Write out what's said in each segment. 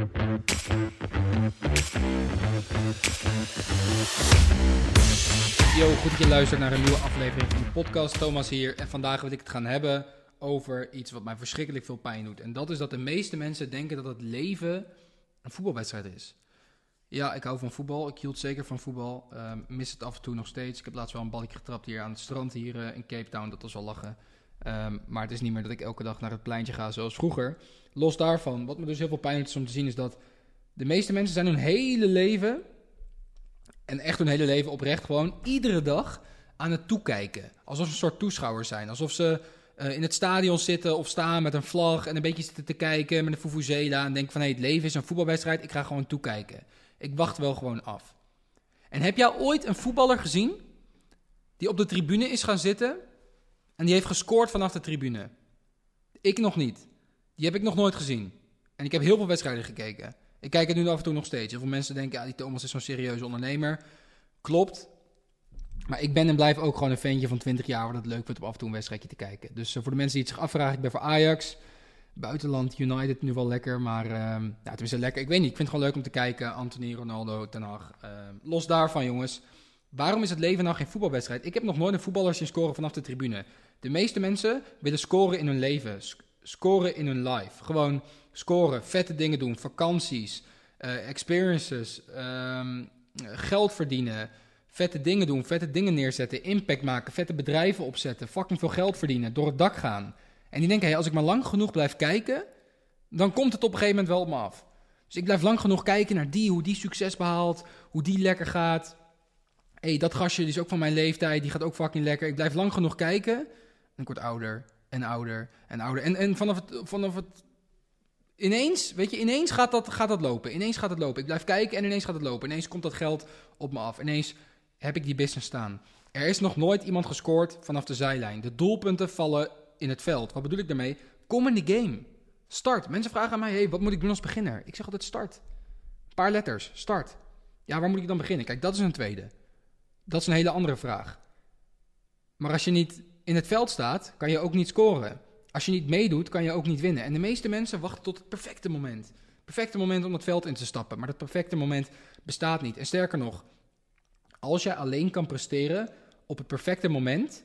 Yo, goed dat je luistert naar een nieuwe aflevering van de podcast. Thomas hier en vandaag wil ik het gaan hebben over iets wat mij verschrikkelijk veel pijn doet. En dat is dat de meeste mensen denken dat het leven een voetbalwedstrijd is. Ja, ik hou van voetbal. Ik hield zeker van voetbal. Ehm, mis het af en toe nog steeds. Ik heb laatst wel een balkje getrapt hier aan het strand hier eh, in Cape Town. Dat was wel lachen. Ehm, maar het is niet meer dat ik elke dag naar het pleintje ga zoals vroeger. Los daarvan, wat me dus heel veel pijn doet om te zien, is dat de meeste mensen zijn hun hele leven, en echt hun hele leven oprecht, gewoon iedere dag aan het toekijken. Alsof ze een soort toeschouwers zijn. Alsof ze eh, in het stadion zitten of staan met een vlag en een beetje zitten te kijken met een fufuzela en denken van hé, hey, het leven is een voetbalwedstrijd, ik ga gewoon toekijken. Ik wacht wel gewoon af. En heb jij ooit een voetballer gezien die op de tribune is gaan zitten en die heeft gescoord vanaf de tribune? Ik nog niet. Die heb ik nog nooit gezien. En ik heb heel veel wedstrijden gekeken. Ik kijk het nu af en toe nog steeds. Heel veel mensen denken, ja, die Thomas is zo'n serieuze ondernemer. Klopt. Maar ik ben en blijf ook gewoon een ventje van 20 jaar waar het leuk vindt om af en toe een wedstrijdje te kijken. Dus uh, voor de mensen die het zich afvragen, ik ben voor Ajax. Buitenland United nu wel lekker, maar uh, ja, het is lekker. Ik weet niet, ik vind het gewoon leuk om te kijken. Anthony, Ronaldo, Ten. Uh, los daarvan, jongens. Waarom is het leven nou geen voetbalwedstrijd? Ik heb nog nooit een voetballer zien scoren vanaf de tribune. De meeste mensen willen scoren in hun leven, scoren in hun life. Gewoon scoren, vette dingen doen, vakanties, uh, experiences, um, geld verdienen, vette dingen doen, vette dingen neerzetten, impact maken, vette bedrijven opzetten, fucking veel geld verdienen, door het dak gaan. En die denken, hey, als ik maar lang genoeg blijf kijken, dan komt het op een gegeven moment wel op me af. Dus ik blijf lang genoeg kijken naar die, hoe die succes behaalt, hoe die lekker gaat. Hey, dat gastje die is ook van mijn leeftijd, die gaat ook fucking lekker. Ik blijf lang genoeg kijken en ik word ouder en ouder en ouder. En, en vanaf, het, vanaf het ineens, weet je, ineens gaat dat, gaat dat lopen. Ineens gaat het lopen. Ik blijf kijken en ineens gaat het lopen. Ineens komt dat geld op me af. Ineens heb ik die business staan. Er is nog nooit iemand gescoord vanaf de zijlijn. De doelpunten vallen in het veld. Wat bedoel ik daarmee? Kom in de game. Start. Mensen vragen aan mij, hey, wat moet ik doen als beginner? Ik zeg altijd start. Een paar letters. Start. Ja, waar moet ik dan beginnen? Kijk, dat is een tweede. Dat is een hele andere vraag. Maar als je niet in het veld staat, kan je ook niet scoren. Als je niet meedoet, kan je ook niet winnen. En de meeste mensen wachten tot het perfecte moment. Perfecte moment om het veld in te stappen. Maar dat perfecte moment bestaat niet. En sterker nog, als jij alleen kan presteren op het perfecte moment,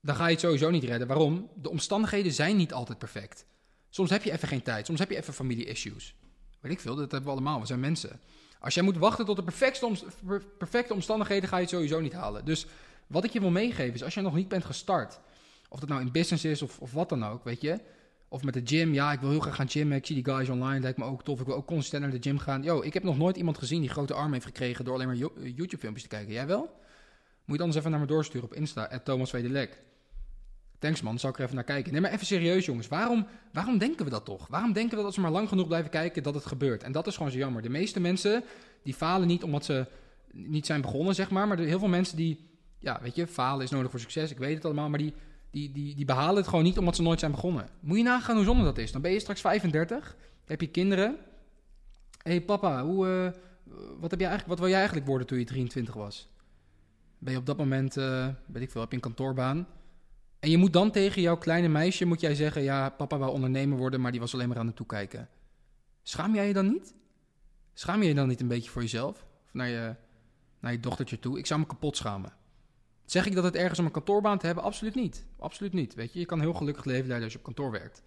dan ga je het sowieso niet redden. Waarom? De omstandigheden zijn niet altijd perfect. Soms heb je even geen tijd, soms heb je even familie-issues. Weet ik veel, dat hebben we allemaal, we zijn mensen. Als jij moet wachten tot de perfecte, perfecte omstandigheden, ga je het sowieso niet halen. Dus wat ik je wil meegeven is, als je nog niet bent gestart, of dat nou in business is of, of wat dan ook, weet je. Of met de gym, ja, ik wil heel graag gaan gymmen. Ik zie die guys online, lijkt me ook tof. Ik wil ook consistent naar de gym gaan. Yo, ik heb nog nooit iemand gezien die grote armen heeft gekregen door alleen maar YouTube-filmpjes te kijken. Jij wel? Moet je dan eens even naar me doorsturen op Insta, Thomas Vedelek. Thanks man, zal ik er even naar kijken. Nee, maar even serieus jongens. Waarom, waarom denken we dat toch? Waarom denken we dat als we maar lang genoeg blijven kijken dat het gebeurt? En dat is gewoon zo jammer. De meeste mensen die falen niet omdat ze niet zijn begonnen, zeg maar. Maar er, heel veel mensen die, ja, weet je, falen is nodig voor succes. Ik weet het allemaal, maar die, die, die, die behalen het gewoon niet omdat ze nooit zijn begonnen. Moet je nagaan hoe zonde dat is. Dan ben je straks 35, heb je kinderen. Hé hey, papa, hoe, uh, wat, heb jij eigenlijk, wat wil jij eigenlijk worden toen je 23 was? Ben je op dat moment, uh, weet ik veel, heb je een kantoorbaan? En je moet dan tegen jouw kleine meisje, moet jij zeggen... ja, papa wou ondernemer worden, maar die was alleen maar aan het toekijken. Schaam jij je dan niet? Schaam je je dan niet een beetje voor jezelf? Of naar je, naar je dochtertje toe? Ik zou me kapot schamen. Zeg ik dat het ergens om een kantoorbaan te hebben? Absoluut niet. Absoluut niet. Weet je, je kan heel gelukkig leven leiden als je op kantoor werkt.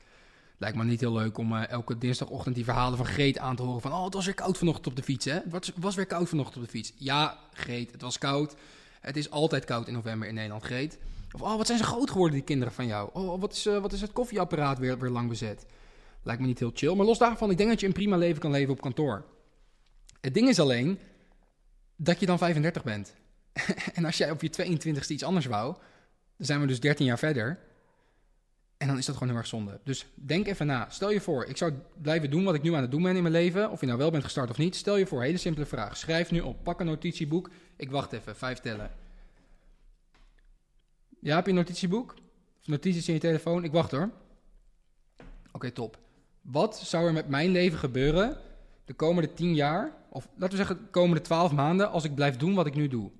Lijkt me niet heel leuk om uh, elke dinsdagochtend die verhalen van Greet aan te horen. Van, oh, het was weer koud vanochtend op de fiets, hè? Het was, weer koud vanochtend op de fiets. Ja, Greet, het was koud. Het is altijd koud in november in Nederland, Greet. Of, oh, wat zijn ze groot geworden, die kinderen van jou? Oh, wat is, uh, wat is het koffieapparaat weer, weer lang bezet? Lijkt me niet heel chill. Maar los daarvan, ik denk dat je een prima leven kan leven op kantoor. Het ding is alleen dat je dan 35 bent. en als jij op je 22ste iets anders wou, dan zijn we dus 13 jaar verder. En dan is dat gewoon heel erg zonde. Dus denk even na. Stel je voor, ik zou blijven doen wat ik nu aan het doen ben in mijn leven. Of je nou wel bent gestart of niet. Stel je voor, hele simpele vraag. Schrijf nu op. Pak een notitieboek. Ik wacht even, vijf tellen. Ja, heb je een notitieboek? Of notities in je telefoon? Ik wacht hoor. Oké, top. Wat zou er met mijn leven gebeuren de komende 10 jaar, of laten we zeggen de komende 12 maanden, als ik blijf doen wat ik nu doe?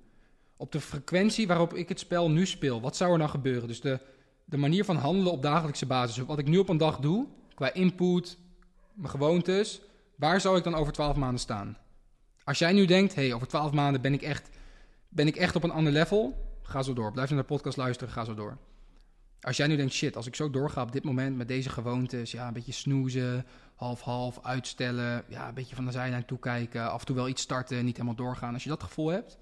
Op de frequentie waarop ik het spel nu speel, wat zou er nou gebeuren? Dus de, de manier van handelen op dagelijkse basis. Wat ik nu op een dag doe, qua input, mijn gewoontes, Waar zou ik dan over 12 maanden staan? Als jij nu denkt, hey, over 12 maanden ben ik, echt, ben ik echt op een ander level, ga zo door. Blijf naar de podcast luisteren, ga zo door. Als jij nu denkt, shit, als ik zo doorga op dit moment met deze gewoontes, ja, een beetje snoezen, half-half, uitstellen, ja, een beetje van de zijlijn toekijken, af en toe wel iets starten, niet helemaal doorgaan. Als je dat gevoel hebt,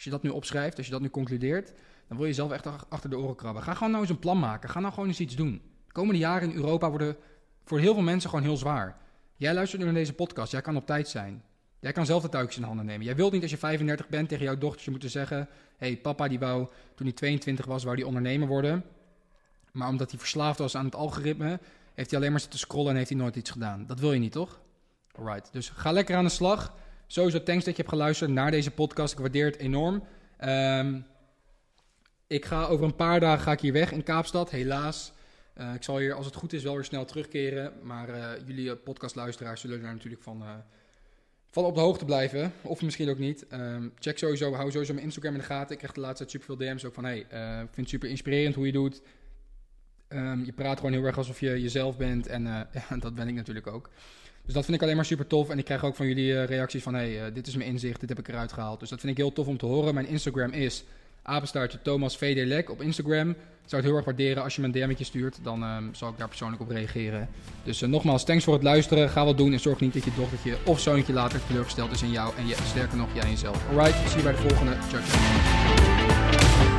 als je dat nu opschrijft, als je dat nu concludeert, dan wil je zelf echt achter de oren krabben. Ga gewoon nou eens een plan maken. Ga nou gewoon eens iets doen. De komende jaren in Europa worden voor heel veel mensen gewoon heel zwaar. Jij luistert nu naar deze podcast. Jij kan op tijd zijn. Jij kan zelf de touwtjes in handen nemen. Jij wilt niet als je 35 bent tegen jouw dochtertje moeten zeggen... hey, papa die wou, toen hij 22 was, wou die ondernemer worden. Maar omdat hij verslaafd was aan het algoritme... heeft hij alleen maar zitten scrollen en heeft hij nooit iets gedaan. Dat wil je niet, toch? Alright, dus ga lekker aan de slag. Sowieso thanks dat je hebt geluisterd naar deze podcast. Ik waardeer het enorm. Um, ik ga over een paar dagen ga ik hier weg in Kaapstad, helaas. Uh, ik zal hier, als het goed is, wel weer snel terugkeren. Maar uh, jullie podcastluisteraars zullen daar natuurlijk van, van op de hoogte blijven. Of misschien ook niet. Um, check sowieso, hou sowieso mijn Instagram in de gaten. Ik krijg de laatste tijd super veel DM's ook van... Hey, ik vind het super inspirerend hoe je doet. Um, je praat gewoon heel erg alsof je jezelf bent. En ja, dat ben ik natuurlijk ook. Dus dat vind ik alleen maar super tof. En ik krijg ook van jullie reacties van... Hey, dit is mijn inzicht, dit heb ik eruit gehaald. Dus dat vind ik heel tof om te horen. Mijn Instagram is apenstaartje Thomas VD op Instagram. Ik zou het heel erg waarderen als je me een DM'tje stuurt. Dan um, zal ik daar persoonlijk op reageren. Dus uh, nogmaals, thanks voor het luisteren. Ga wat doen en zorg niet dat je dochtertje of zoontje later teleurgesteld is in jou. En je, sterker nog, jij en jezelf. Alright, zie je bij de volgende. Ciao, ciao.